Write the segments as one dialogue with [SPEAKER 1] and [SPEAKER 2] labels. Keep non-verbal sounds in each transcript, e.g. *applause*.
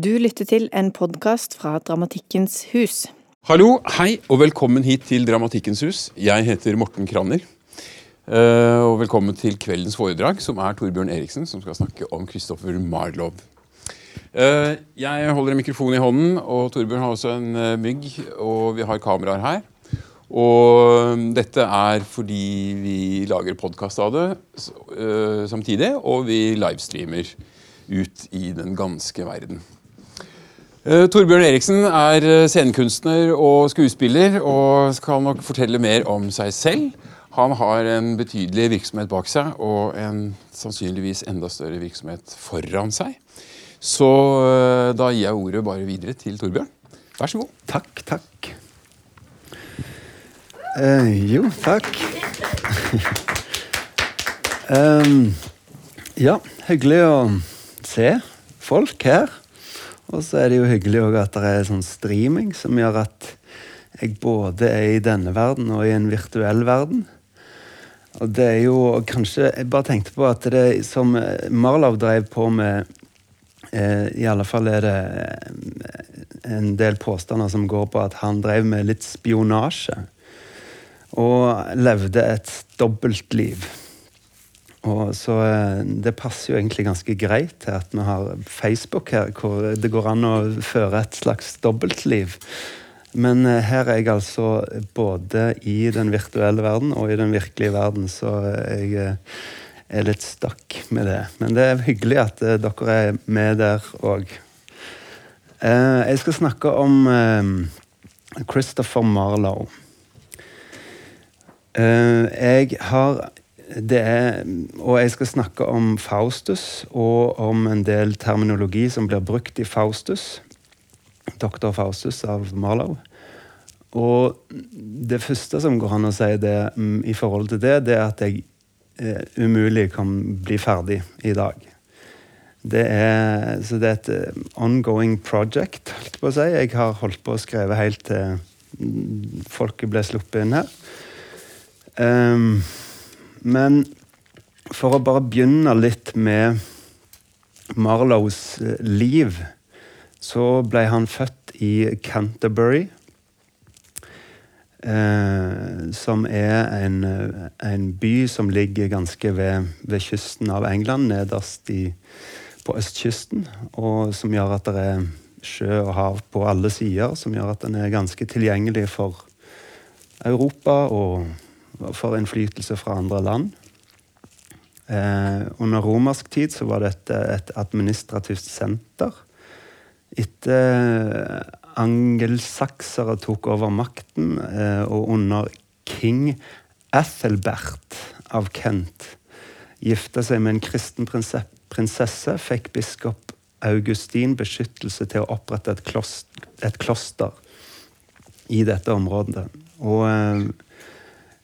[SPEAKER 1] Du lytter til en podkast fra Dramatikkens hus.
[SPEAKER 2] Hallo, hei og velkommen hit til Dramatikkens hus. Jeg heter Morten Kranner. Eh, og velkommen til kveldens foredrag, som er Torbjørn Eriksen, som skal snakke om Christopher Marlowe. Eh, jeg holder en mikrofon i hånden, og Torbjørn har også en eh, mygg. Og vi har kameraer her. Og dette er fordi vi lager podkast av det samtidig, og vi livestreamer ut i den ganske verden. Uh, Torbjørn Eriksen er scenekunstner og skuespiller og skal nok fortelle mer om seg selv. Han har en betydelig virksomhet bak seg og en sannsynligvis enda større virksomhet foran seg. Så uh, da gir jeg ordet bare videre til Torbjørn. Vær så god.
[SPEAKER 3] Takk, takk. Uh, jo, takk. *laughs* um, ja, hyggelig å se folk her. Og så er det jo hyggelig at det er sånn streaming som gjør at jeg både er i denne verden og i en virtuell verden. Og det er jo kanskje Jeg bare tenkte på at det som Marlow drev på med eh, I alle fall er det en del påstander som går på at han drev med litt spionasje og levde et dobbeltliv. Og så eh, Det passer jo egentlig ganske greit til at vi har Facebook her, hvor det går an å føre et slags dobbeltliv. Men eh, her er jeg altså både i den virtuelle verden og i den virkelige verden, så jeg eh, er litt stakk med det. Men det er hyggelig at dere er med der òg. Jeg skal snakke om Christopher Marlowe. Jeg har det er, Og jeg skal snakke om Faustus og om en del terminologi som blir brukt i Faustus. Doktor Faustus av Marlow. Og det første som går an å si det, um, i forhold til det, det er at jeg eh, umulig kan bli ferdig i dag. Det er, så det er et uh, ongoing project, holdt på å si. Jeg har holdt på å skrive helt til mm, folket ble sluppet inn her. Um, men for å bare begynne litt med Marlows eh, liv, så ble han født i Canterbury. Eh, som er en, en, by som ligger ganske ved, ved kysten av England, nederst i, på østkysten. Og som gjør at det er sjø og hav på alle sider, som gjør at den er ganske tilgjengelig for Europa og for innflytelse fra andre land. Eh, under romersk tid så var dette et administrativt senter. Etter angelsaksere tok over makten, eh, og under king Athelbert av Kent gifta seg med en kristen prinsesse, fikk biskop Augustin beskyttelse til å opprette et kloster, et kloster i dette området. Og eh, Eh,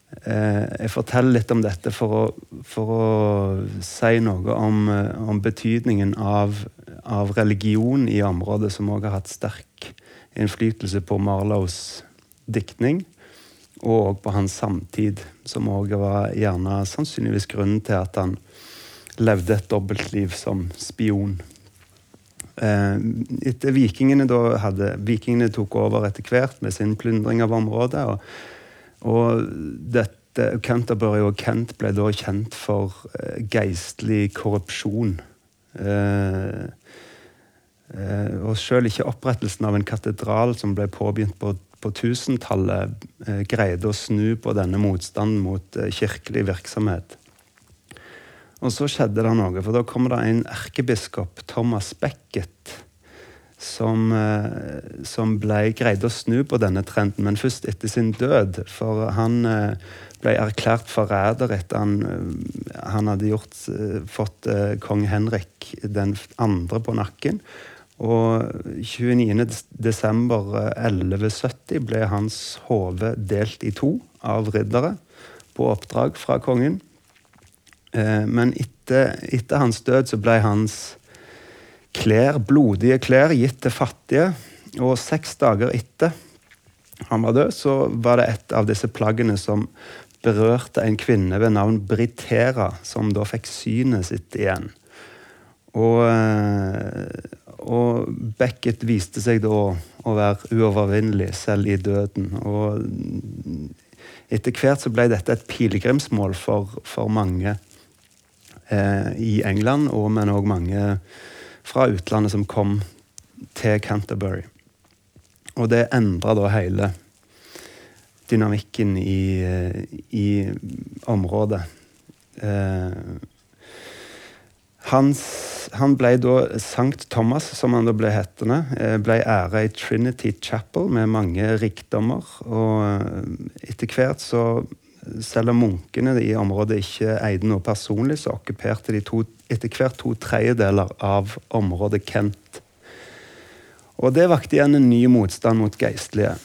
[SPEAKER 3] jeg forteller litt om dette for å, for å si noe om, eh, om betydningen av, av, religion i området, som òg har hatt sterk innflytelse på Marlows diktning. Og på hans samtid, som òg var gjerne sannsynligvis grunnen til at han levde et dobbeltliv som spion. Eh, etter vikingene, hadde, vikingene tok over etter hvert med sin plyndring av området. og og dette, Canterbury og Kent ble da kjent for eh, geistlig korrupsjon. Eh, eh, og selv ikke opprettelsen av en katedral som ble påbegynt på, på 1000-tallet, eh, greide å snu på denne motstanden mot eh, kirkelig virksomhet. Og så skjedde det noe, for da kommer det en erkebiskop, Thomas Becket, som, eh, som ble, greide å snu på denne trenden, men først etter sin død. For han eh, ble erklært forræder etter han, eh, han hadde gjort, fått kong Henrik den andre på nakken. Og 29.12.1170 ble hans hode delt i to av riddere på oppdrag fra kongen. Men etter, etter hans død så ble hans klær, blodige klær gitt til fattige. Og seks dager etter han var død, så var det et av disse plaggene som berørte en kvinne ved navn Britera, som da fikk synet sitt igjen. Og, eh, og Beckett viste seg da å være uovervinnelig, selv i døden. Og etter hvert så ble dette et pilegrimsmål for, for mange eh, i England, og, men òg mange fra utlandet som kom til Canterbury. Og det endra da hele dynamikken i, i området. Eh, hans, han ble da Sankt Thomas, som han da ble hetende, eh, ble æra i Trinity Chapel med mange rikdommer. Og eh, etter hvert så selv om munkene i området ikke eide noe personlig, så okkuperte de to, etter hvert to tredjedeler av området Kent. Og det vakte igjen en ny motstand mot geistlige.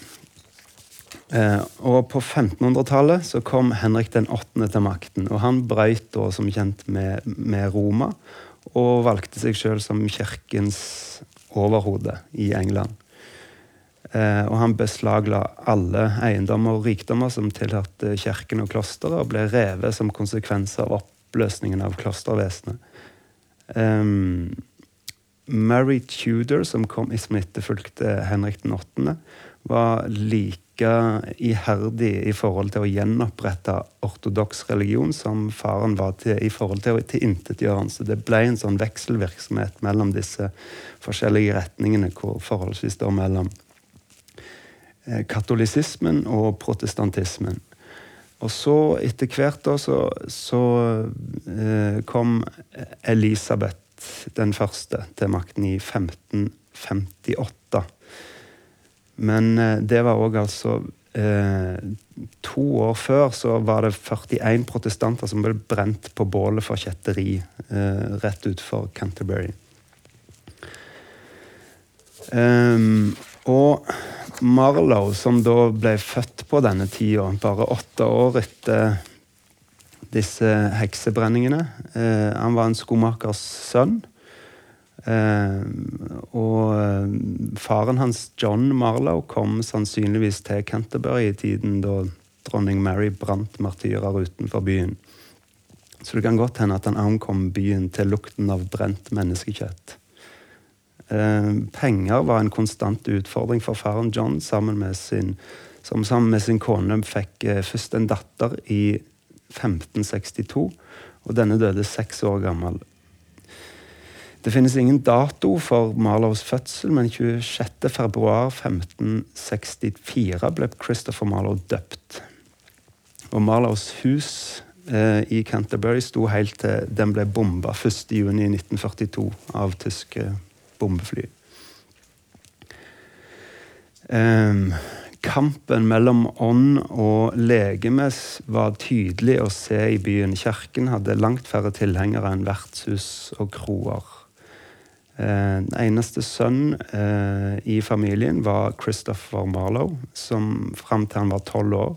[SPEAKER 3] Eh, og på 1500-tallet så kom Henrik den 8. til makten. Og han brøt da som kjent med, med Roma, og valgte seg sjøl som kirkens overhode i England. Eh, og han beslagla alle eiendommer og rikdommer som tilhørte kirken og klosteret, og ble revet som konsekvens av oppløsningen av klostervesenet. Um, Mary Tudor, som kom i som etterfulgte Henrik den 8., var like iherdig i forhold til å gjenopprette ortodoks religion som faren var til, i forhold til å tilintetgjøre Så det ble en sånn vekselvirksomhet mellom disse forskjellige retningene, hvor forholdsvis står mellom katolisismen og protestantismen. Og så, etter hvert, da, så, så eh, kom Elisabeth den første til makten i 1558. Men eh, det var òg altså eh, To år før så var det 41 protestanter som ble brent på bålet for kjetteri eh, rett utenfor Canterbury. Um, og Marlow, som da ble født på denne tida, bare åtte år etter disse heksebrenningene. Eh, han var en skomakers sønn. Eh, og eh, faren hans, John Marlow, kom sannsynligvis til Canterbury i tiden da dronning Mary brant martyrer utenfor byen. Så det kan godt hende at han ankom byen til lukten av brent menneskekjøtt. Eh, penger var en konstant utfordring for faren John, sammen med sin, som sammen med sin kone fikk eh, først en datter i 1562, og denne døde seks år gammel. Det finnes ingen dato for Marlows fødsel, men 26.2.1564 ble Christopher Marlow døpt. Og Marlows hus eh, i Canterbury sto helt til den ble bomba 1.6.1942 av tyske bombefly. Um, Kampen mellom ånd og legeme var tydelig å se i byen. Kirken hadde langt færre tilhengere enn vertshus og kroer. Eh, den eneste sønn eh, i familien var Christopher Marlowe, som fram til han var tolv år.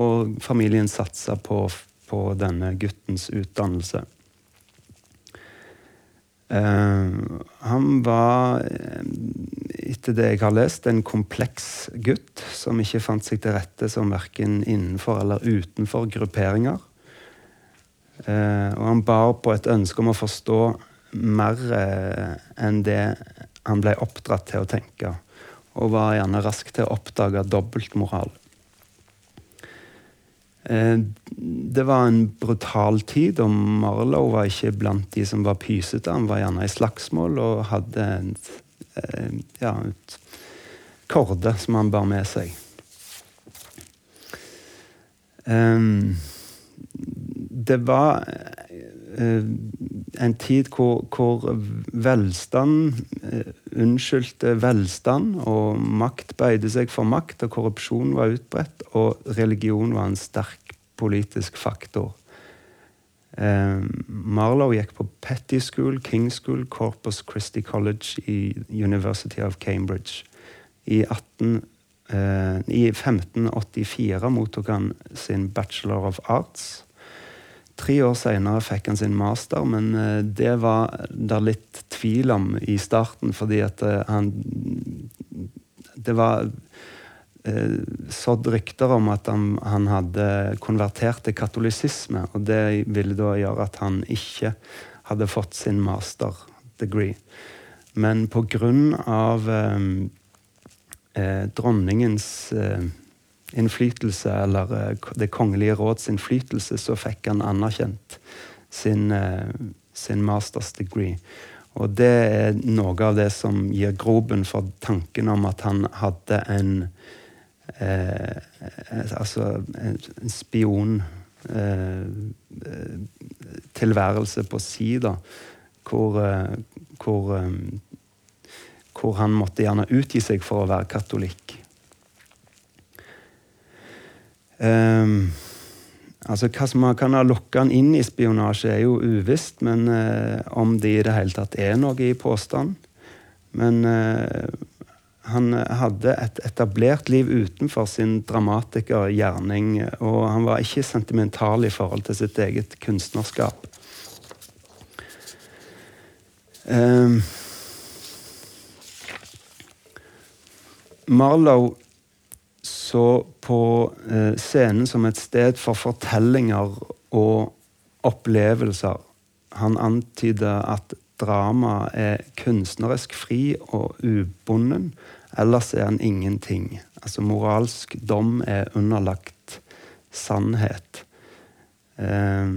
[SPEAKER 3] Og familien satsa på, på denne guttens utdannelse. Uh, han var, eh, etter det jeg har lest, en kompleks gutt som ikke fant seg til rette som verken innenfor eller utenfor grupperinger. Uh, og han bar på et ønske om å forstå mer enn det han ble oppdratt til å tenke, og var gjerne rask til å oppdage dobbeltmoral. Eh, det var en brutal tid, og Marlow var ikke blant de som var pysete. Han var gjerne i slagsmål og hadde en, eh, ja, et korde som han bar med seg. Det var en tid hvor, hvor velstand unnskyldte velstand, og makt bøyde seg for makt, og korrupsjon var utbredt, og religion var en sterk politisk faktor. Eh, Marlow gikk på Petty School, King School, Corpus Christi College i University of Cambridge. I, 18, eh, I 1584 mottok han sin Bachelor of Arts. Tre år senere fikk han sin master, men eh, det var det litt tvil om i starten, fordi at eh, han Det var eh, sådd rykter om at han, han, hadde konvertert til katolisisme, og det ville da gjøre at han ikke hadde fått sin master degree. Men på grunn av eh, dronningens eh, innflytelse, eller eh, Det kongelige råds innflytelse, så fikk han anerkjent sin, eh, sin masters degree. Og det er noe av det som gir groben for tanken om at han hadde en eh, Altså en spion tilværelse på si, da. Hvor, hvor hvor han måtte gjerne utgi seg for å være katolikk. Um, altså Hva som kan ha lokka han inn i spionasje, er jo uvisst, men uh, om det i det hele tatt er noe i påstand. Men uh, han hadde et etablert liv utenfor sin dramatikergjerning, og han var ikke sentimental i forhold til sitt eget kunstnerskap. Um, Marlow så på eh, scenen som et sted for fortellinger og opplevelser. Han antyder at drama er kunstnerisk fri og ubunden. Ellers er han ingenting. Altså moralsk dom er underlagt sannhet. Eh,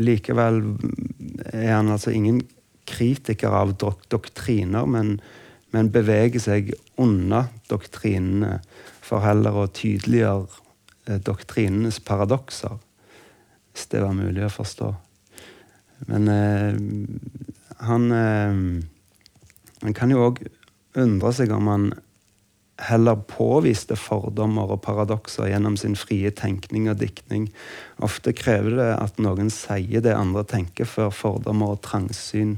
[SPEAKER 3] likevel er han altså ingen kritiker av dok doktriner, men men beveger seg unna doktrinene for heller å tydeliggjøre eh, doktrinenes paradokser, hvis det var mulig å forstå. Men eh, han eh, Han kan jo òg undre seg om han heller påviste fordommer og paradokser gjennom sin frie tenkning og diktning. Ofte krever det at noen sier det andre tenker, før fordommer og trangsyn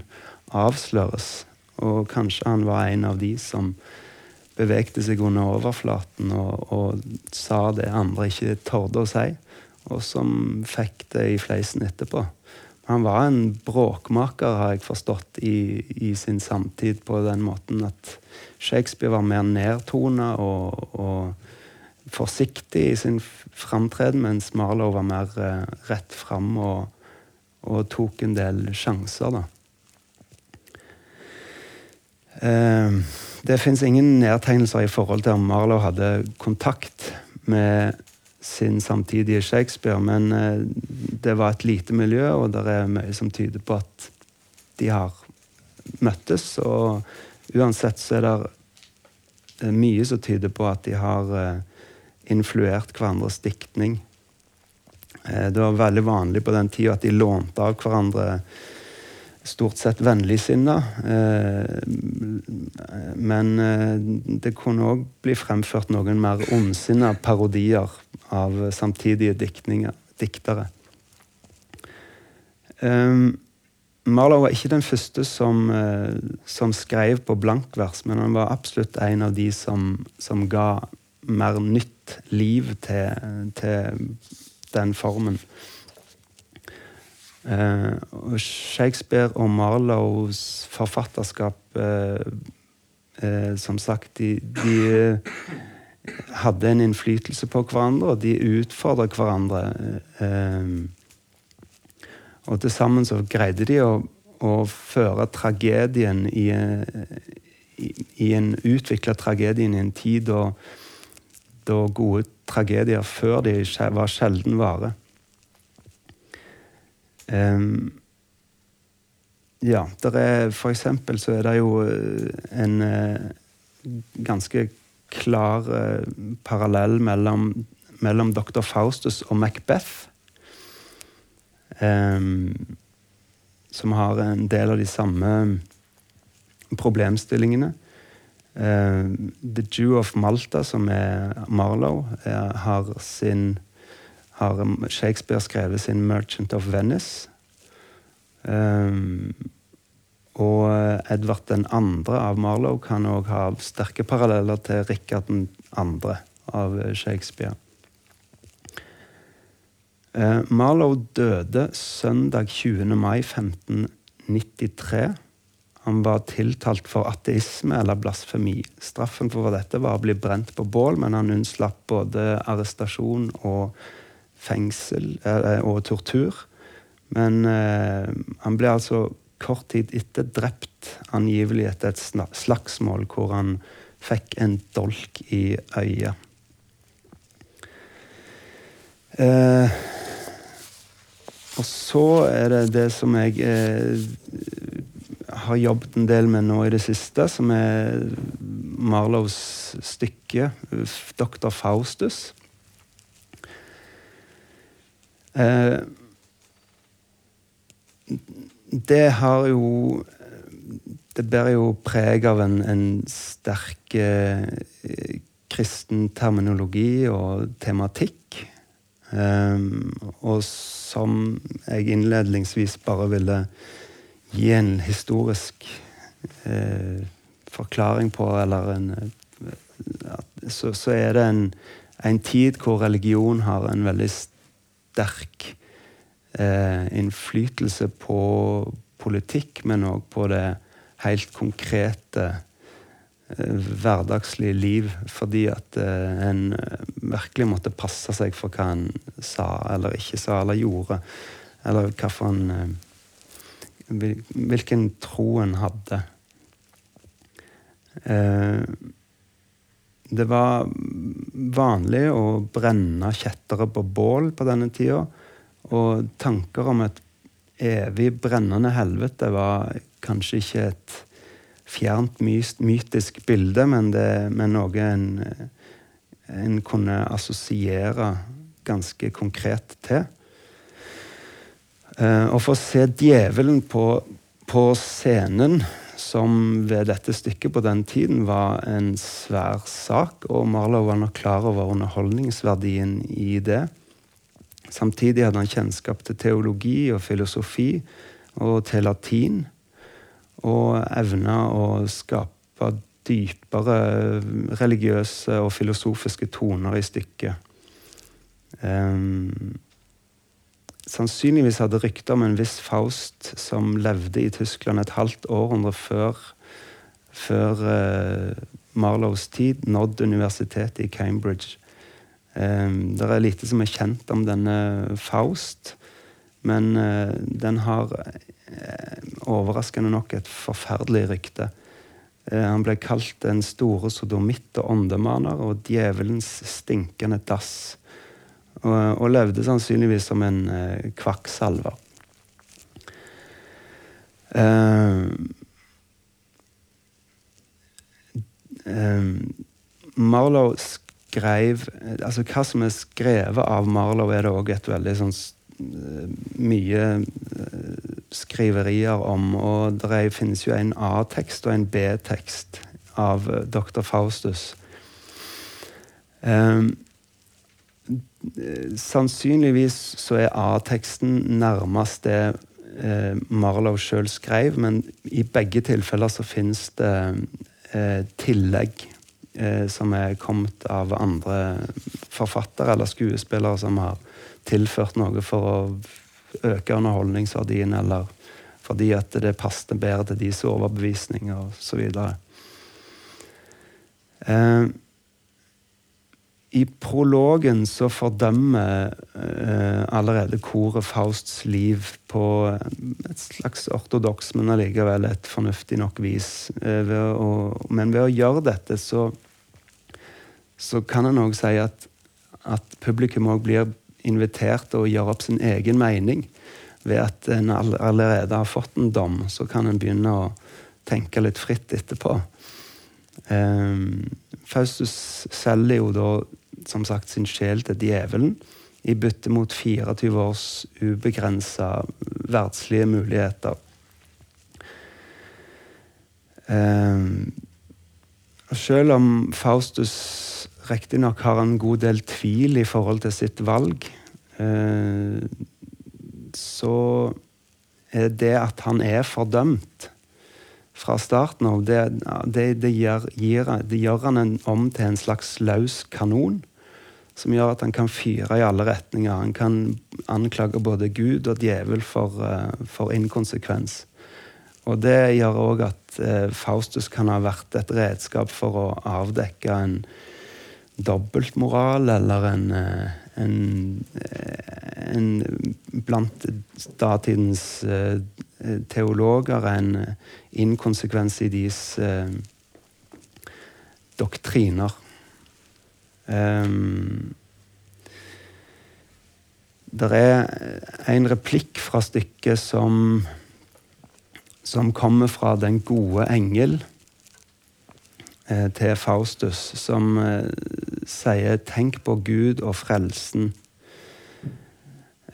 [SPEAKER 3] avsløres. Og kanskje han var en av de som bevegde seg under overflaten og, og sa det andre ikke torde å si, og som fikk det i fleisen etterpå. Han var en bråkmaker, har jeg forstått, i, i sin samtid på den måten at Shakespeare var mer nedtona og, og, forsiktig i sin framtreden, mens Marlow var mer eh, rett fram og, og, tok en del sjanser. da. Eh, det fins ingen nedtegnelser i forhold til om Marlow hadde kontakt med sin samtidige Shakespeare, men eh, det var et lite miljø, og det er mye som tyder på at de har møttes. Og uansett så er det mye som tyder på at de har eh, influert hverandres diktning. Det var veldig vanlig på den tida at de lånte av hverandre stort sett vennligsinna. Eh, men eh, det kunne òg bli fremført noen mer ondsinna parodier av samtidige diktere. Um, Marlow var ikke den første som, uh, som, skrev på blankvers, men han var absolutt en av de som, som ga mer nytt liv til, til den formen. Uh, Shakespeare og Marlows forfatterskap uh, uh, Som sagt, de, de hadde en innflytelse på hverandre, og de utfordret hverandre. og til sammen så greide de å, å føre tragedien i, i, i en Utvikle tragedien i en tid da, da gode tragedier før de var sjelden vare. Um, ja, der er for eksempel så er det jo eh, en uh, ganske klar uh, parallell mellom, mellom Dr. Faustus og Macbeth. Um, som har en del av de samme problemstillingene. Uh, The Jew of Malta, som er Marlow, er, har sin har Shakespeare skrevet sin 'Merchant of Venice'. Um, og Edvard 2. av Marlow kan òg ha sterke paralleller til Rikard 2. av Shakespeare. Uh, Marlow døde søndag 20. mai 1593. Han var tiltalt for ateisme eller blasfemi. Straffen for dette var å bli brent på bål, men han unnslapp både arrestasjon og fengsel eh, og tortur. Men eh, han ble altså kort tid etter drept, angivelig etter et slagsmål hvor han fikk en dolk i øyet. Eh, og så er det det som jeg eh, har jobbet en del med nå i det siste, som er Marlows stykke 'Dr. Faustus'. Eh, det har jo Det bærer jo preg av en, en sterk eh, kristen terminologi og tematikk. Um, og som jeg innledningsvis bare ville gi en historisk eh, forklaring på, eller en så, så, er det en, en, tid hvor religion har en veldig sterk eh, innflytelse på politikk, men òg på det helt konkrete eh, hverdagslige liv. Fordi at eh, en eh, virkelig måtte passe seg for hva en sa eller ikke sa eller gjorde. Eller hvilken, eh, hvilken tro en hadde. Eh, det var vanlig å brenne kjettere på bål på denne tida. Og tanker om et evig brennende helvete var kanskje ikke et fjernt mytisk bilde, men, det, men noe en, en kunne assosiere ganske konkret til. Uh, å få se djevelen på, på scenen som ved dette stykket på den tiden var en svær sak, og Marlow var nok klar over underholdningsverdien i det. Samtidig hadde han kjennskap til teologi og filosofi og til latin, og evna å skape dypere religiøse og filosofiske toner i stykket. Um, sannsynligvis hadde rykter om en viss Faust som levde i Tyskland et halvt århundre før, før uh, Marlows tid, nådd universitetet i Cambridge. Um, det er lite som er kjent om denne Faust, men uh, den har uh, overraskende nok et forferdelig rykte. han ble kalt den store sodomitt og åndemaner og djevelens stinkende dass. Og, og levde sannsynligvis som en eh, kvakksalver. Uh, uh, Marlow skrev altså Hva som er skrevet av Marlow, er det òg et veldig sånn mye skriverier om. Og det finnes jo en A-tekst og en B-tekst av dr. Faustus. Um, Sannsynligvis så er A-teksten nærmest det eh, Marlow sjøl skrev, men i begge tilfeller så finnes det eh, tillegg eh, som er kommet av andre forfattere eller skuespillere som har tilført noe for å øke underholdningsverdien, eller fordi at det passet bedre til deres overbevisning osv. Eh, i prologen så fordømmer eh, allerede koret Fausts liv på et slags ortodoks, men allikevel et fornuftig nok vis. Eh, ved å, men ved å gjøre dette, så, så kan en òg si at, at publikum òg blir invitert til å gjøre opp sin egen mening. Ved at en allerede har fått en dom, så kan en begynne å tenke litt fritt etterpå. Um, Faustus selger jo da som sagt sin sjel til djevelen i bytte mot 24 års ubegrensa verdslige muligheter. Um, selv om Faustus riktignok har en god del tvil i forhold til sitt valg, uh, så er det at han er fordømt fra starten av, det, det, det, gjør, gir, det gjør han en, om til en slags løs kanon. Som gjør at han kan fyre i alle retninger. Han kan anklage både Gud og djevel for, uh, for inkonsekvens. Og det gjør òg at uh, Faustus kan ha vært et redskap for å avdekke en dobbeltmoral eller en, uh, en, en blant datidens teologer en inkonsekvens i deres uh, doktriner. Um, det er en replikk fra stykket som, som kommer fra den gode engel eh, til Faustus, som eh, sier 'tenk på Gud og frelsen'.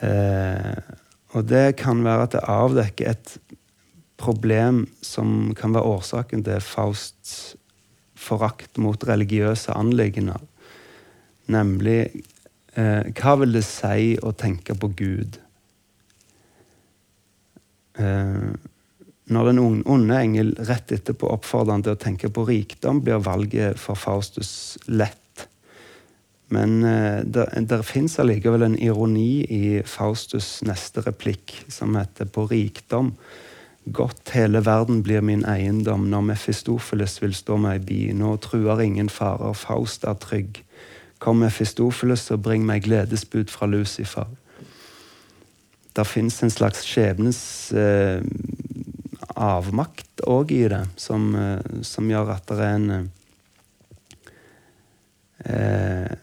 [SPEAKER 3] Eh, og det kan være at det avdekker et problem som kan være årsaken til Fausts forakt mot religiøse anliggender. Nemlig eh, hva vil det si å tenke på Gud? Eh, når den onde engel rett etterpå oppfordrer han til å tenke på rikdom, blir valget for Faustus lett. Men det der fins allikevel en ironi i Faustus' neste replikk, som heter 'På rikdom'. Godt hele verden blir min eiendom når Mefistofeles vil stå meg bi. Nå truer ingen farer, Faust er trygg. Kom Mefistofeles og bring meg gledesbud fra Lucifer. Det fins en slags skjebnes eh, avmakt òg i det, som, eh, som, gjør at det er en eh,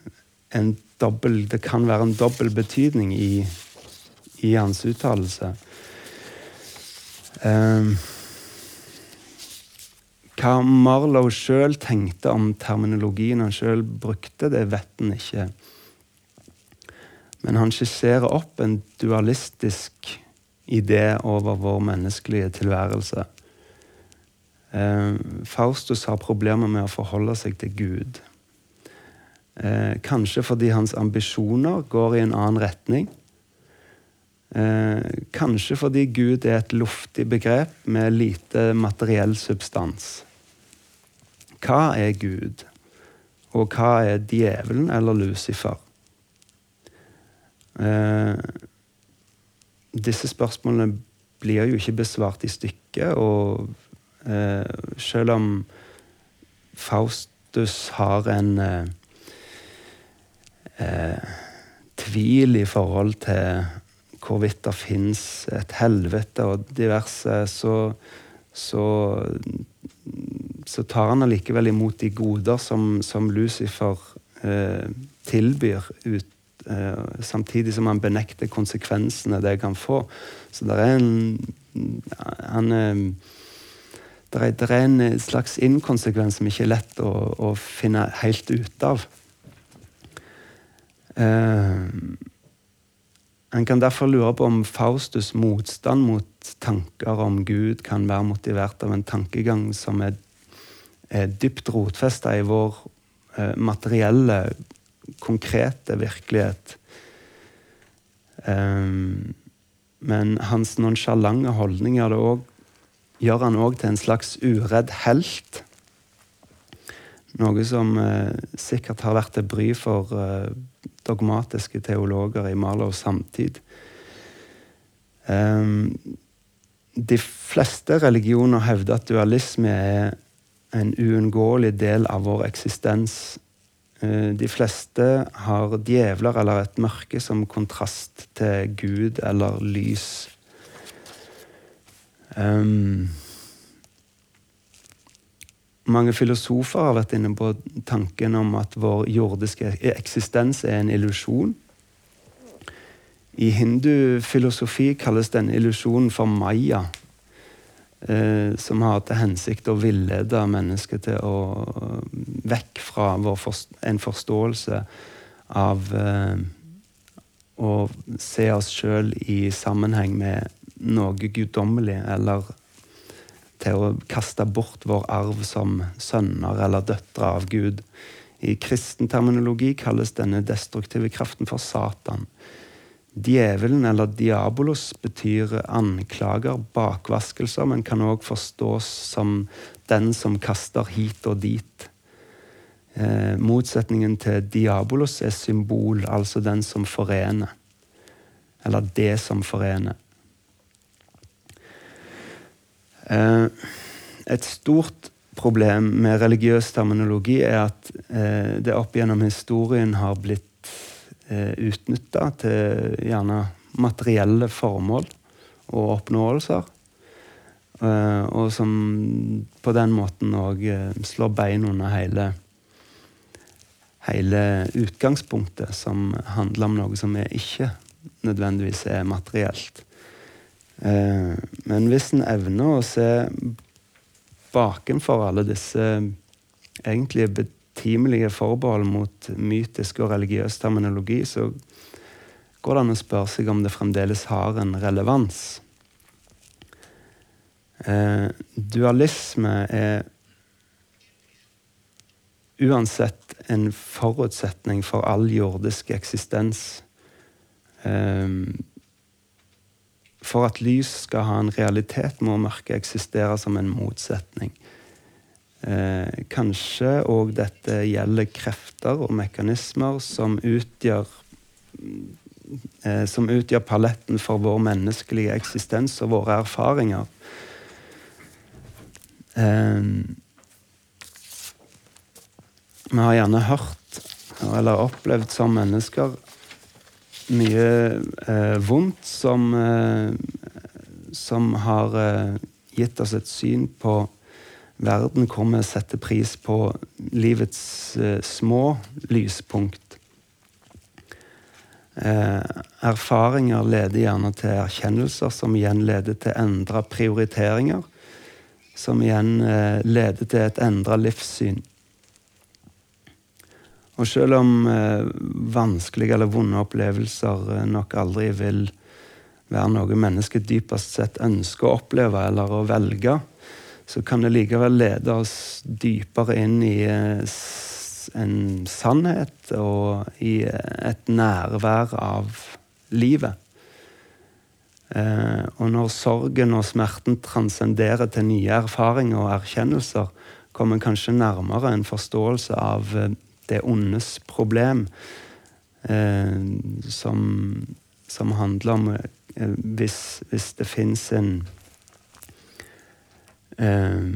[SPEAKER 3] en dobbel, Det kan være en dobbel betydning i, i hans uttalelse. Um, hva Marlow sjøl tenkte om terminologien han sjøl brukte, det vet han ikke. Men han skisserer opp en dualistisk idé over vår menneskelige tilværelse. Um, Faustus har problemer med å forholde seg til Gud. Uh, kanskje fordi hans ambisjoner går i en annen retning. Eh, kanskje fordi Gud er et luftig begrep med lite materiell substans. Hva er Gud, og hva er djevelen eller Lucifer? Eh, disse spørsmålene blir jo ikke besvart i stykket, og eh, selv om Faustus har en eh, tvil i forhold til hvorvidt det fins et helvete og diverse, så, så, så tar han allikevel imot de goder som, som Lucifer eh, tilbyr, ut, eh, samtidig som han benekter konsekvensene det kan få. Så det er en han, eh, det er, det er, en slags inkonsekvens som ikke er lett å, å finne helt ut av. Uh, en kan derfor lure på om Faustus' motstand mot tanker om Gud kan være motivert av en tankegang som er, er dypt rotfesta i vår eh, materielle, konkrete virkelighet. Um, men hans nonsjalante holdning gjør, også, gjør han òg til en slags uredd helt. Noe som eh, sikkert har vært til bry for eh, dogmatiske teologer i Marlows samtid. Um, de fleste religioner hevder at dualisme er en uunngåelig del av vår eksistens. Uh, de fleste har djevler eller et mørke som kontrast til Gud eller lys. Um, mange filosofer har vært inne på tanken om at vår jordiske eksistens er en illusjon. I hindufilosofi kalles denne illusjonen for maya, eh, som har til hensikt å villede mennesket til å vekk fra forst en forståelse av eh, å se oss sjøl i sammenheng med noe guddommelig eller til å kaste bort vår arv som sønner eller døtre av Gud. I kristen terminologi kalles denne destruktive kraften for Satan. Djevelen eller diabolos betyr anklager, bakvaskelser, men kan òg forstås som den som kaster hit og dit. Eh, motsetningen til diabolos er symbol, altså den som forener. Eller det som forener. Eh, et stort problem med religiøs terminologi er at eh, det opp gjennom historien har blitt eh, utnytta til gjerne materielle formål og oppnåelser. Eh, og som på den måten òg eh, slår bein under hele, hele utgangspunktet, som handler om noe som ikke nødvendigvis er materielt. Eh, men hvis en evner å se bakenfor alle disse egentlig betimelige forbehold mot mytisk og religiøs terminologi, så går det an å spørre seg om det fremdeles har en relevans. Eh, dualisme er uansett en forutsetning for all jordisk eksistens. Eh, for at lys skal ha en realitet, må mørket eksistere som en motsetning. Eh, kanskje òg dette gjelder krefter og mekanismer som utgjør eh, som utgjør paletten for vår menneskelige eksistens og våre erfaringer. Eh, vi har gjerne hørt eller opplevd som mennesker mye eh, vondt som, eh, som har eh, gitt oss et syn på verden hvor vi setter pris på livets eh, små lyspunkt. Eh, erfaringer leder gjerne til erkjennelser, som igjen leder til endra prioriteringer. Som igjen eh, leder til et endra livssyn. Og selv om eh, vanskelige eller vonde opplevelser eh, nok aldri vil være noe mennesket dypest sett ønsker å oppleve eller å velge, så kan det likevel lede oss dypere inn i eh, en sannhet og i et nærvær av livet. Og når sorgen og smerten transcenderer til nye erfaringer og erkjennelser, kommer kanskje nærmere en forståelse av det ondes problem, eh, som, som, handler om eh, hvis, hvis, det fins en eh,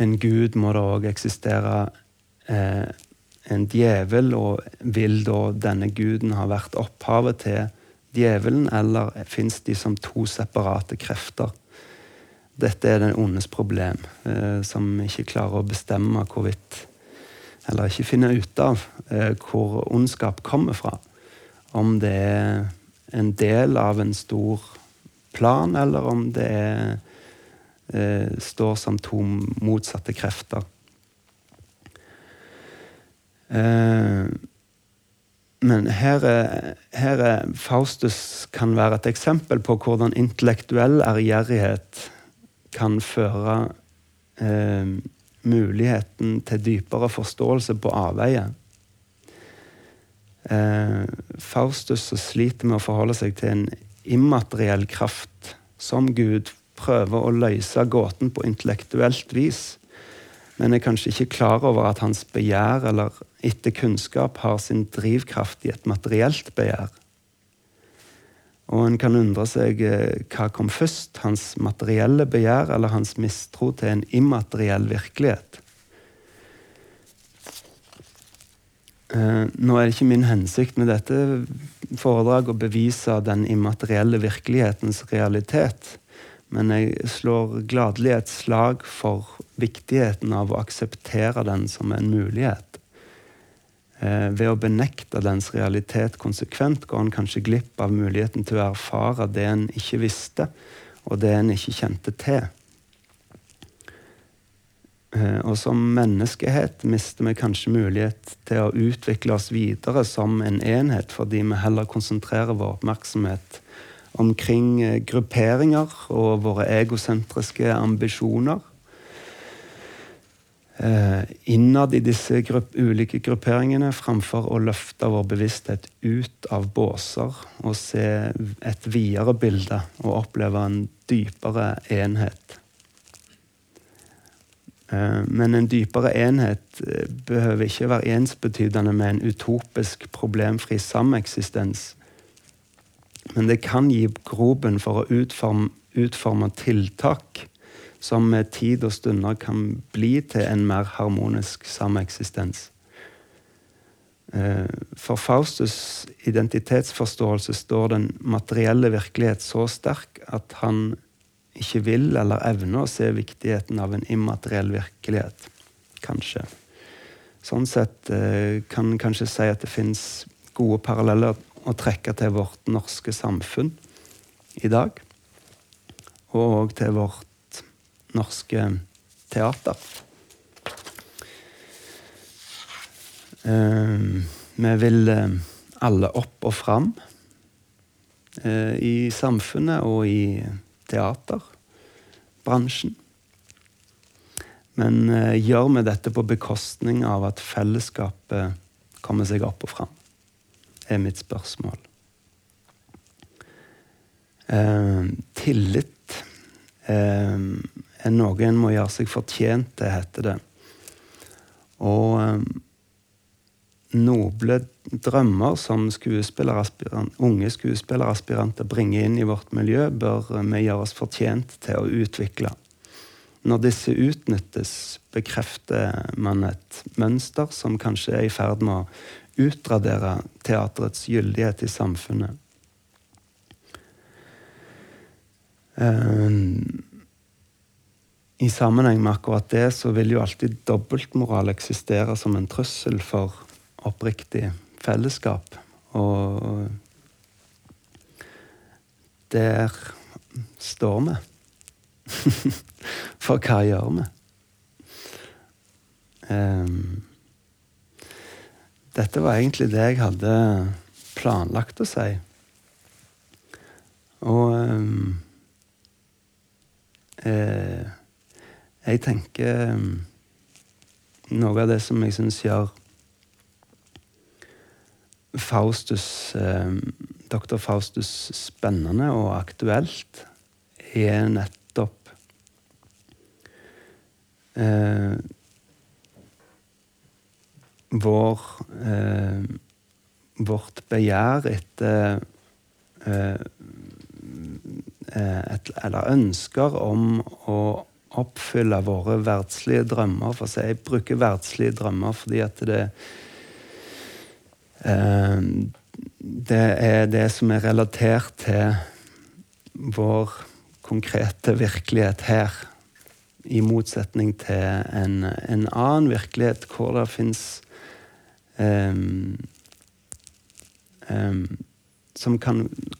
[SPEAKER 3] En gud må det òg eksistere eh, en djevel, og vil da denne guden ha vært opphavet til djevelen, eller fins de som to separate krefter? Dette er den ondes problem, eh, som ikke klarer å bestemme hvorvidt eller ikke finne ut av eh, hvor ondskap kommer fra. Om det er en del av en stor plan, eller om det er, eh, står som to motsatte krefter. Eh, men her er, her er, Faustus kan være et eksempel på hvordan intellektuell ærgjerrighet kan føre eh, muligheten til dypere forståelse på avveie. Eh, Faustus sliter med å forholde seg til en immateriell kraft som Gud prøver å løse gåten på intellektuelt vis, men er kanskje ikke klar over at hans begjær eller etter kunnskap har sin drivkraft i et materielt begjær. Og en kan undre seg eh, hva kom først, hans materielle begjær eller hans mistro til en immateriell virkelighet. Eh, nå er det ikke min hensikt med dette foredraget å bevise den immaterielle virkelighetens realitet, men jeg slår gladelig et slag for viktigheten av å akseptere den som en mulighet. Eh, ved å benekte dens realitet konsekvent går en kanskje glipp av muligheten til å erfare det en ikke visste, og det en ikke kjente til. Eh, og som menneskehet mister vi kanskje mulighet til å utvikle oss videre som en enhet, fordi vi heller konsentrerer vår oppmerksomhet omkring eh, grupperinger og våre egosentriske ambisjoner innad i disse grupp, ulike grupperingene framfor å løfte vår bevissthet ut av båser og se et videre bilde og oppleve en dypere enhet. Eh, men en dypere enhet eh, behøver ikke være ensbetydende med en utopisk, problemfri sameksistens. Men det kan gi grobunn for å utforme, utforme tiltak som med tid og stunder kan bli til en mer harmonisk sameksistens. Eh, for Faustus' identitetsforståelse står den materielle virkelighet så sterk at han ikke vil eller evner å se viktigheten av en immateriell virkelighet. Kanskje. Sånn sett eh, kan en kanskje si at det fins gode paralleller å trekke til vårt norske samfunn i dag. Og til vårt norske teater. Uh, vi vil uh, alle opp og fram uh, i samfunnet og i teaterbransjen. Men gjør vi dette på bekostning av at fellesskapet kommer seg opp og fram? er mitt spørsmål. tillit er noe en må gjøre seg fortjent til, heter det. Og noble drømmer som unge skuespilleraspiranter bringer inn i vårt miljø, bør vi gjøre oss fortjent til å utvikle. Når disse utnyttes, bekrefter man et mønster som kanskje er i ferd med å utradere teaterets gyldighet i samfunnet. Um, I sammenheng med akkurat det så vil jo alltid dobbeltmoral eksistere som en trussel for oppriktig fellesskap. Og der står vi. *laughs* For hva gjør vi? Um, dette var egentlig det jeg hadde planlagt å si. Og um, eh, jeg tenker um, Noe av det som jeg syns gjør Faustus, eh, Dr. Faustus spennende og aktuelt er nettopp eh, vår eh, Vårt begjær etter eh, eh, et, Eller ønsker om å oppfylle våre verdslige drømmer. For jeg bruker verdslige drømmer fordi at det Eh, det er det som er relatert til vår konkrete virkelighet her. I motsetning til en, en annen virkelighet hvor det fins um, um,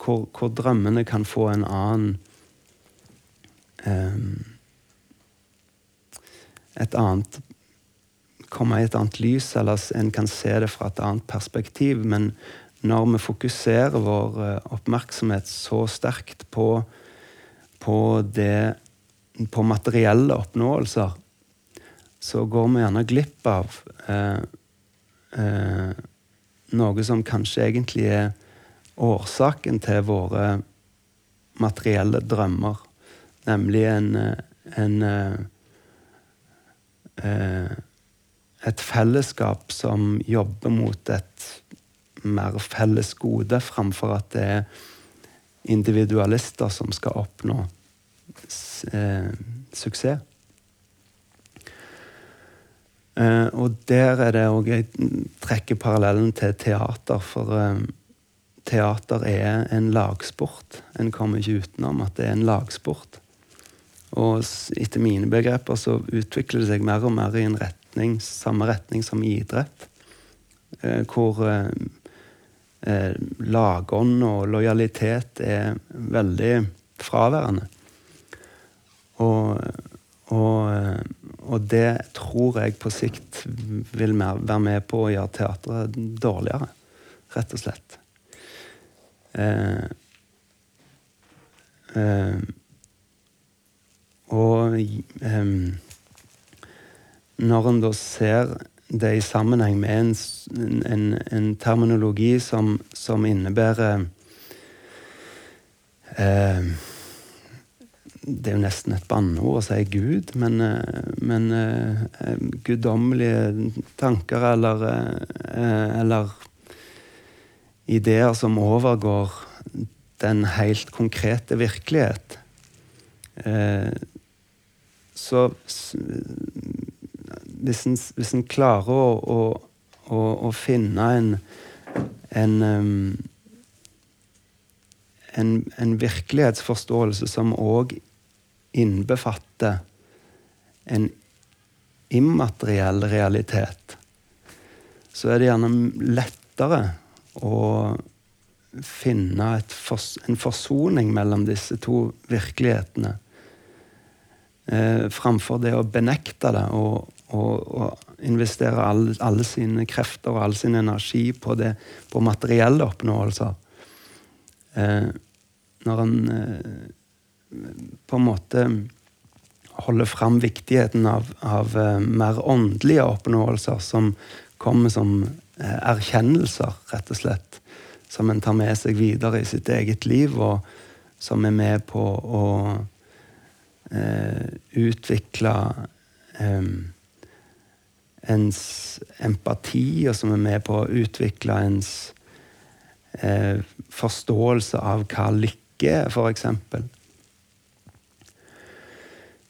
[SPEAKER 3] hvor, hvor, drømmene kan få en annen um, Et annet komme i et annet lys, eller en kan se det fra et annet perspektiv. Men når vi fokuserer vår eh, oppmerksomhet så sterkt på, på, det, på materielle oppnåelser, så går vi gjerne glipp av eh, eh, noe som kanskje egentlig er årsaken til våre materielle drømmer. Nemlig en, en eh, eh et fellesskap som jobber mot et mer felles gode, framfor at det er individualister som skal oppnå eh, suksess. Eh, og der er det òg Jeg trekker parallellen til teater, for eh, teater er en lagsport. En kommer ikke utenom at det er en lagsport. Og etter mine begreper så utvikler det seg mer og mer i en retning, samme retning som idrett. Eh, hvor eh, eh, lagånd og lojalitet er veldig fraværende. Og, og, og, det tror jeg på sikt vil være med på å gjøre teatret dårligere, rett og slett. Eh, eh, eh, når en da ser det i sammenheng med en, en, en terminologi som, som innebærer eh, Det er jo nesten et banneord å si Gud, men, eh, men eh, guddommelige tanker eller, eh, eller ideer som overgår den helt konkrete virkelighet. Eh, så hvis en, hvis en klarer å, å, å finne en en, um, en, en virkelighetsforståelse som òg innbefatter en immateriell realitet, så er det gjerne lettere å finne fors en forsoning mellom disse to virkelighetene. Eh, framfor det å benekte det og, og, og investere all, alle sine krefter og all sin energi på, det, på materielle oppnåelser. Eh, når en eh, på en måte holder fram viktigheten av, av uh, mer åndelige oppnåelser som kommer som uh, erkjennelser, rett og slett. Som en tar med seg videre i sitt eget liv, og som er med på å uh, utvikle eh, ens empati, og som er med på å utvikle ens forståelse av hva lykke er, f.eks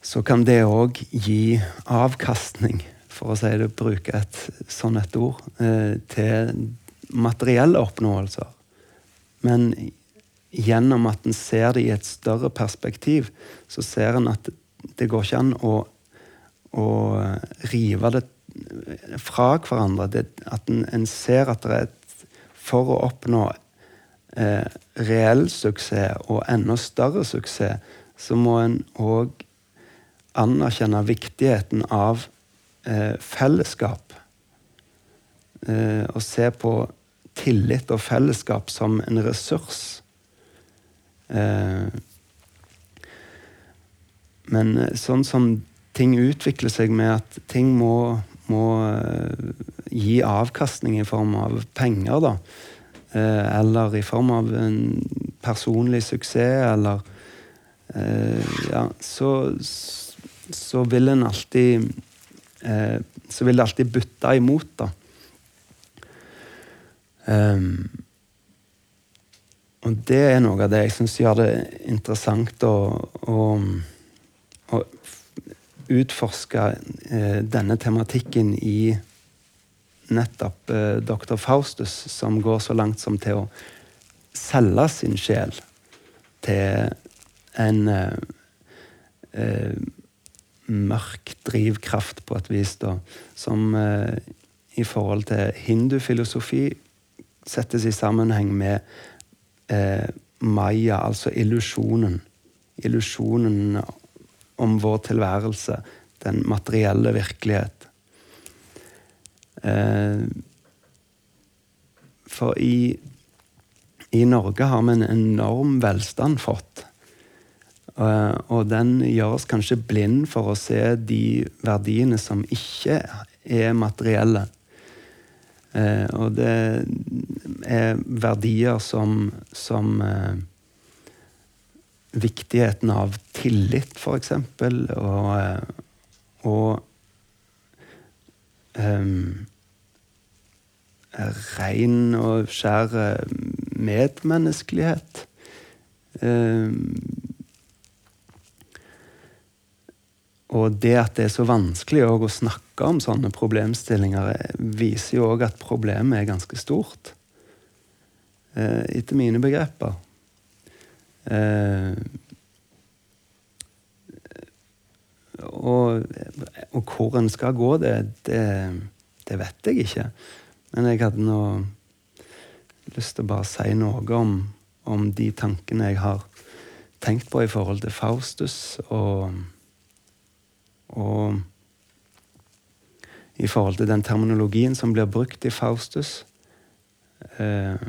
[SPEAKER 3] så kan det òg gi avkastning, for å si det, bruke et sånt et ord, eh, til materielle oppnåelser. Men gjennom at en ser det i et større perspektiv, så ser en at det går ikke an å, å rive det fra hverandre. Det, at en, en, ser at det er et For å oppnå eh, reell suksess og enda større suksess, så må en òg anerkjenne viktigheten av eh, fellesskap. Eh, og se på tillit og fellesskap som en ressurs. Eh, men sånn som ting utvikler seg med at ting må, må eh, gi avkastning i form av penger, da. Eh, eller i form av en personlig suksess, eller eh, Ja, så så vil en alltid eh, Så vil det alltid butte imot, da. Um, og det er noe av det jeg syns gjør det interessant å, å, å utforske eh, denne tematikken i nettopp eh, dr. Faustus, som går så langt som til å selge sin sjel til en eh, eh mørk drivkraft på et vis, da, som eh, i forhold til hindufilosofi settes i sammenheng med eh, maya, altså illusjonen. Illusjonen om vår tilværelse, den materielle virkelighet. Eh, for i, i Norge har vi en enorm velstand fått. Eh, og den gjør oss kanskje blind for å se de verdiene som ikke er materielle. Eh, og det er verdier som, som eh, viktigheten av tillit, f.eks., og, og um, ren og skjær medmenneskelighet. Um, Og det at det er så vanskelig å snakke om sånne problemstillinger, eh, viser jo òg at problemet er ganske stort. Eh, etter mine begreper. Eh, og, og, hvor en skal gå, det, det, det, vet jeg ikke. Men jeg hadde nå lyst til å bare si noe om, om de tankene jeg har tenkt på i forhold til Faustus. og og i forhold til den terminologien som blir brukt i Faustus eh,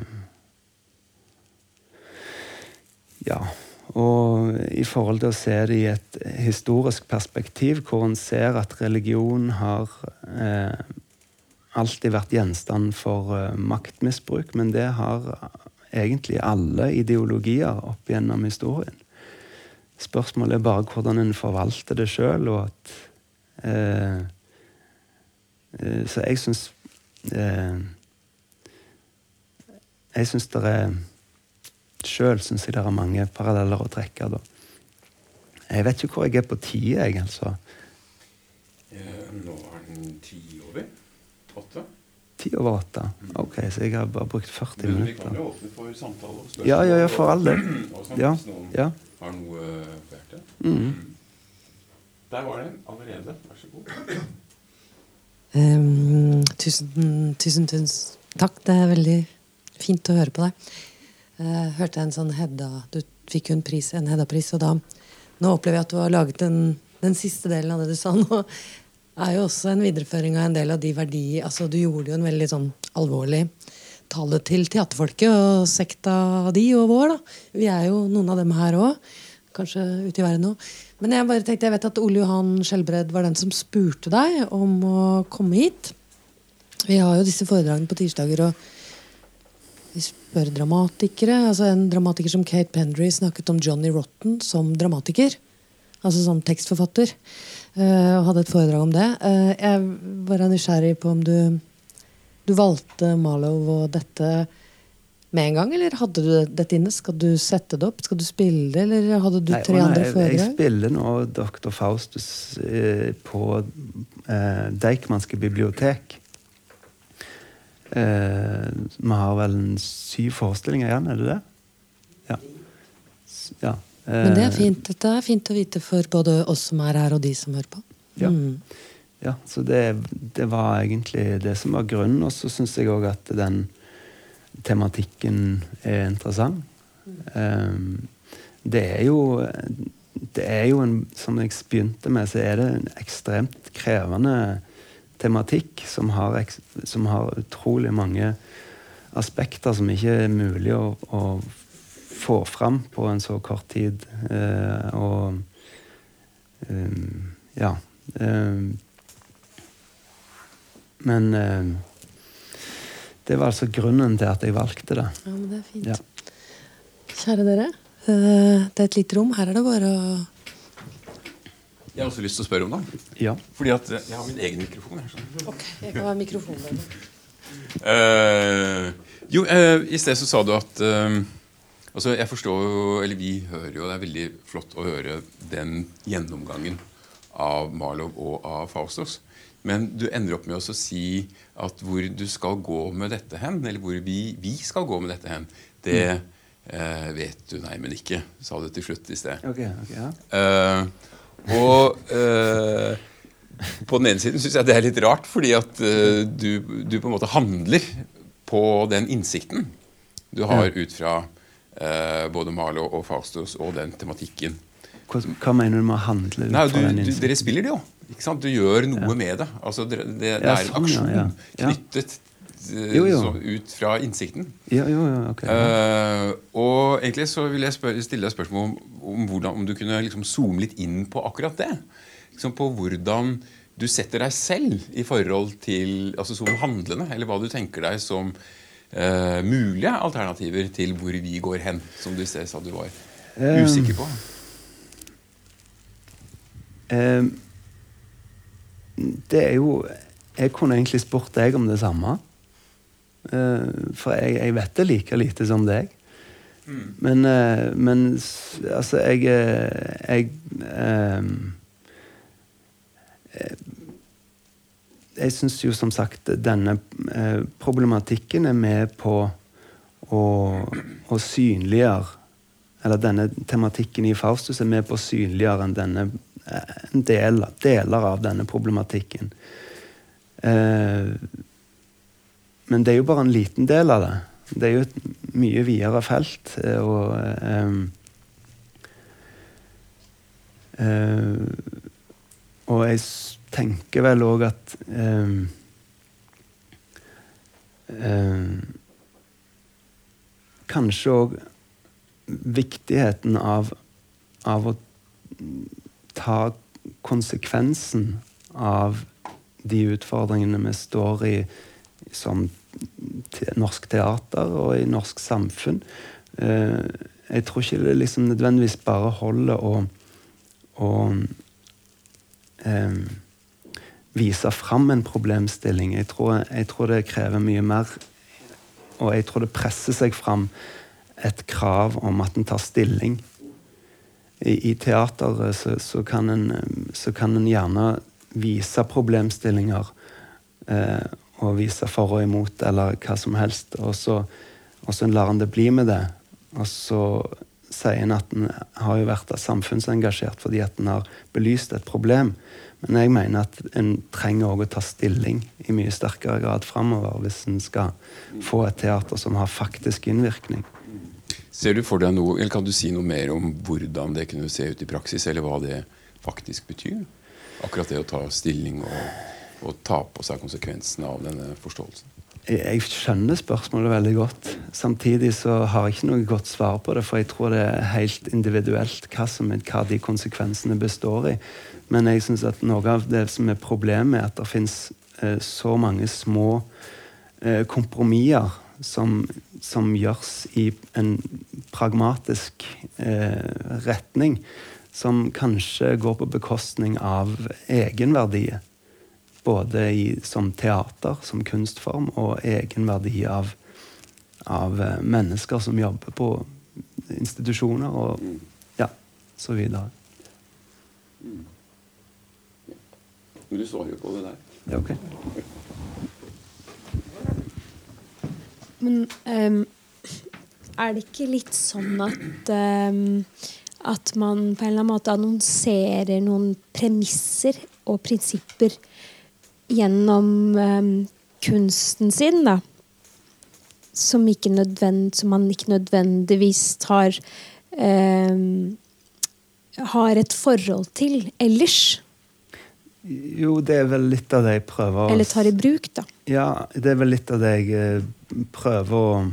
[SPEAKER 3] Ja. Og i forhold til å se det i et historisk perspektiv, hvor en ser at religion har eh, alltid vært gjenstand for eh, maktmisbruk, men det har egentlig alle ideologier opp gjennom historien. Spørsmålet er bare hvordan en forvalter det sjøl, og at eh, eh, Så jeg syns eh, Jeg syns det er Sjøl syns jeg det er mange paralleller å trekke. da. Jeg vet ikke hvor jeg er på tida,
[SPEAKER 2] jeg, altså. Nå er den ti over? Åtte?
[SPEAKER 3] Ok, så jeg har bare brukt 40
[SPEAKER 2] Men vi kan jo åpne for samtaler. og spørsmål.
[SPEAKER 3] Ja, ja, ja, for all del. *clears throat*
[SPEAKER 2] Sånn,
[SPEAKER 3] Ja, ja.
[SPEAKER 2] har noe på hjertet.
[SPEAKER 3] Mm.
[SPEAKER 2] Der var det allerede. Vær så god.
[SPEAKER 4] Um, tusen, tusen, tusen takk. Det er veldig fint å høre på deg. Uh, hørte en sånn Hedda Du fikk jo en pris, en Hedda-pris, og da Nå opplever jeg at du har laget den, den siste delen av det du sa nå. Er jo også en videreføring av en del av de verdier altså Du gjorde jo en veldig sånn alvorlig tale til teaterfolket og sekta de og vår. da. Vi er jo noen av dem her òg. Kanskje ute i verden òg. Men jeg bare tenkte, jeg vet at Ole Johan Skjelbred var den som spurte deg om å komme hit. Vi har jo disse foredragene på tirsdager, og vi spør dramatikere. altså En dramatiker som Kate Pendry snakket om Johnny Rotten som dramatiker. Altså som tekstforfatter. Eh, og hadde et foredrag om det. Eh, jeg var nysgjerrig på om du du valgte Marlow og dette med en gang, eller hadde du dette inne? Skal du sette det opp? Skal du spille det, eller hadde du tre
[SPEAKER 3] nei,
[SPEAKER 4] andre
[SPEAKER 3] jeg, jeg spiller nå Dr. Faustus eh, på eh, Deichmanske bibliotek. Eh, vi har vel en syv forestillinger igjen, er det det? Ja. Ja.
[SPEAKER 4] Men det er
[SPEAKER 3] Eh,
[SPEAKER 4] fint. Dette er fint å vite for både oss som er her, og de som hører på.
[SPEAKER 3] Ja.
[SPEAKER 4] Mm.
[SPEAKER 3] Ja, så det, det var egentlig det som var grunnen. Og så syns jeg òg at den tematikken er interessant. Um, det er jo Det er jo en Som jeg begynte med, så er det en ekstremt krevende tematikk som har, som har utrolig mange aspekter som ikke er mulig å, å få fram på en så kort tid. Eh, og um, ja. Um, men um, det var altså grunnen til at jeg valgte det.
[SPEAKER 4] Ja, men det er fint.
[SPEAKER 3] Ja.
[SPEAKER 4] Kjære dere, eh, det er et lite rom. Her er det bare å
[SPEAKER 2] Jeg har også lyst til å spørre om det.
[SPEAKER 3] Ja.
[SPEAKER 2] Fordi at jeg har min egen mikrofon. her.
[SPEAKER 4] Ok, jeg kan være mikrofonen.
[SPEAKER 2] Uh, jo, uh, i sted så sa du at eh, Altså, jeg forstår jo, eller vi hører jo, det er veldig flott å høre den gjennomgangen av Marlow og av Faustos. Men du ender opp med å si at hvor du skal gå med dette hen, eller hvor vi, vi skal gå med dette hen, det eh, vet du neimen ikke, sa du til slutt i sted.
[SPEAKER 3] Ok, ok, ja.
[SPEAKER 2] Eh, og eh, på den ene siden syns jeg det er litt rart, fordi at eh, du, du på en måte handler på den innsikten du har ut fra både Malo og Faustus og den tematikken.
[SPEAKER 3] Hva, hva mener du med å handle ut
[SPEAKER 2] Nei, du,
[SPEAKER 3] den
[SPEAKER 2] du, dere spiller det jo. Du gjør noe med det. Altså, det, det, det
[SPEAKER 3] Ja,
[SPEAKER 2] er en
[SPEAKER 3] sånn,
[SPEAKER 2] aksjon
[SPEAKER 3] ja. Ja.
[SPEAKER 2] knyttet eh,
[SPEAKER 3] Jo, jo.
[SPEAKER 2] så ut fra innsikten.
[SPEAKER 3] Ja, jo, jo, ok.
[SPEAKER 2] Eh, og egentlig så vil jeg spør, stille deg spørsmål om, om, hvordan, om du kunne liksom zoome litt inn på akkurat det. Liksom på hvordan du setter deg selv i forhold til altså som handlende, eller hva du tenker deg som eh, mulige alternativer til hvor vi går hen, som du sa du var
[SPEAKER 3] um,
[SPEAKER 2] usikker på.
[SPEAKER 3] Um, det er jo Jeg kunne egentlig spurt deg om det samme. Uh, for jeg, jeg vet det like lite som deg. Men, uh, men altså, jeg Jeg eh, Jeg syns jo som sagt denne eh, problematikken er med på å, å synliggjøre Eller denne tematikken i Faustus er med på å synliggjøre en denne, eh, en del, deler av denne problematikken. Eh, men det er jo bare en liten del av det. Det er jo et mye videre felt. eh, Og eh, Og jeg tenker vel òg at eh, eh, Kanskje òg viktigheten av, av å ta konsekvensen av de utfordringene vi står i som te norsk teater og i norsk samfunn. Eh, jeg tror ikke det liksom nødvendigvis bare holder å, å eh, vise fram en problemstilling. Jeg tror, jeg tror det krever mye mer. Og jeg tror det presser seg fram et krav om at en tar stilling. I, i teateret så, så, kan en, så kan en gjerne vise problemstillinger. Eh, og vise for og imot eller hva som helst. Og så, og så lar han det bli med det. Og så sier han at en har jo vært samfunnsengasjert fordi at en har belyst et problem. Men jeg mener at en trenger også å ta stilling i mye sterkere grad framover hvis en skal få et teater som har faktisk innvirkning.
[SPEAKER 2] Ser du for deg noe, eller Kan du si noe mer om hvordan det kunne se ut i praksis, eller hva det faktisk betyr? Akkurat det å ta stilling og, og ta på seg konsekvensene av denne forståelsen.
[SPEAKER 3] Jeg skjønner spørsmålet veldig godt. Samtidig så har jeg ikke noe godt svar på det, for jeg tror det er helt individuelt hva, som, hva de konsekvensene består i. Men jeg synes at noe av det som er problemet, er at det fins eh, så mange små eh, kompromisser som, som, gjøres i en pragmatisk eh, retning, som kanskje går på bekostning av egenverdiet. Både i, som teater, som kunstform, og egenverdi av, av eh, mennesker som jobber på institusjoner og ja, så videre. Mm.
[SPEAKER 2] Du svarer jo på det der.
[SPEAKER 3] Ja, ok.
[SPEAKER 5] Men um, er det ikke litt sånn at um, at man på en eller annen måte annonserer noen premisser og prinsipper gjennom um, kunsten sin, da. Som, som, man ikke nødvendigvis tar um, Har et forhold til ellers.
[SPEAKER 3] Jo, det er vel litt av det jeg prøver å
[SPEAKER 5] Eller tar i bruk, da.
[SPEAKER 3] Ja, det er vel litt av det jeg eh, prøver å,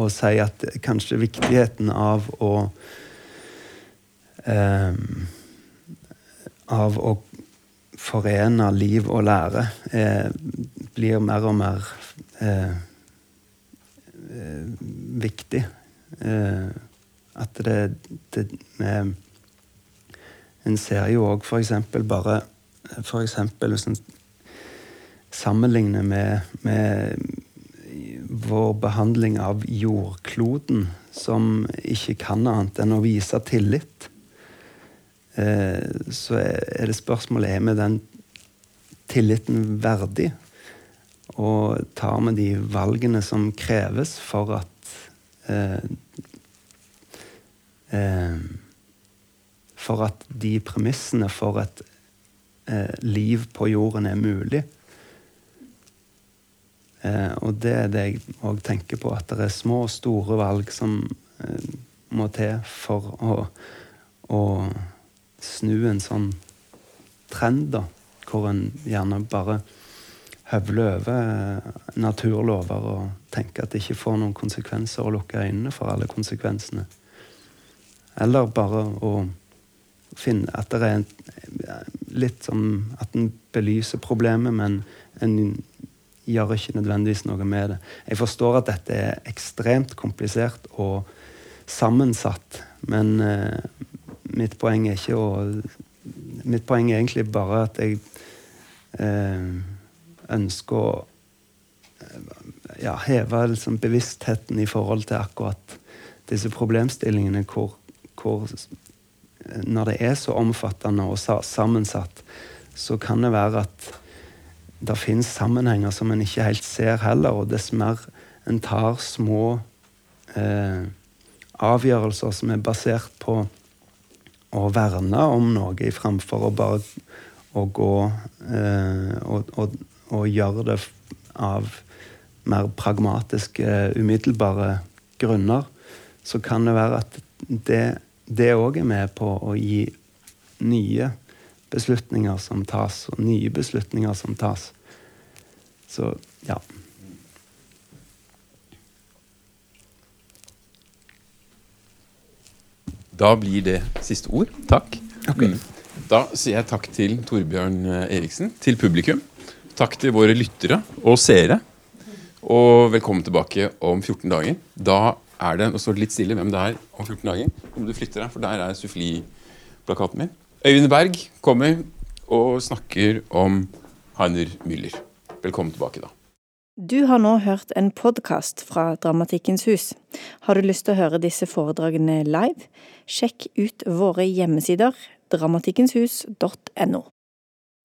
[SPEAKER 3] å si at kanskje viktigheten av å eh, Av å forene liv og lære eh, blir mer og mer eh, eh viktig. Eh, at det, det med en ser jo òg f.eks. bare for eksempel, Hvis en sammenligner med, med, vår behandling av jordkloden, som ikke kan annet enn å vise tillit, eh, så er det spørsmålet er vi den tilliten verdig. Og tar vi de valgene som kreves for at eh, eh, for at de premissene for et eh, liv på jorden er mulig. Eh, og det er det jeg òg tenker på, at det er små og store valg som eh, må til for å, å, snu en sånn trend, da, hvor en gjerne bare høvler over eh, naturlover og tenker at det ikke får noen konsekvenser, og lukker øynene for alle konsekvensene. Eller bare å finne at det er en, litt som at en belyser problemet, men en gjør ikke nødvendigvis noe med det. Jeg forstår at dette er ekstremt komplisert og sammensatt, men uh, mitt poeng er ikke å Mitt poeng er egentlig bare at jeg eh, ønsker å uh, ja, heve liksom, bevisstheten i forhold til akkurat disse problemstillingene hvor, hvor når det er så omfattende og sammensatt, så kan det være at det finnes sammenhenger som en ikke helt ser heller. Og dess mer en tar små eh, avgjørelser som er basert på å verne om noe framfor å bare å gå eh, og, og, og, gjøre det av mer pragmatiske, umiddelbare grunner, så kan det være at det òg er med på å gi nye beslutninger som tas, og nye beslutninger som tas. Så ja.
[SPEAKER 2] Da blir det siste ord. Takk.
[SPEAKER 3] Okay.
[SPEAKER 2] Mm. Da sier jeg takk til Torbjørn eh, Eriksen, til publikum. Takk til våre lyttere og seere. Og velkommen tilbake om 14 dager. Da er det Nå står det litt stille hvem det er om 14 dager. Om du flytter deg, for der er suffliplakaten min. Øyvind Berg kommer og snakker om Heiner Müller. Velkommen tilbake, da.
[SPEAKER 1] Du har nå hørt en podkast fra Dramatikkens hus. Har du lyst til å høre disse foredragene live? Sjekk ut våre hjemmesider dramatikkenshus.no.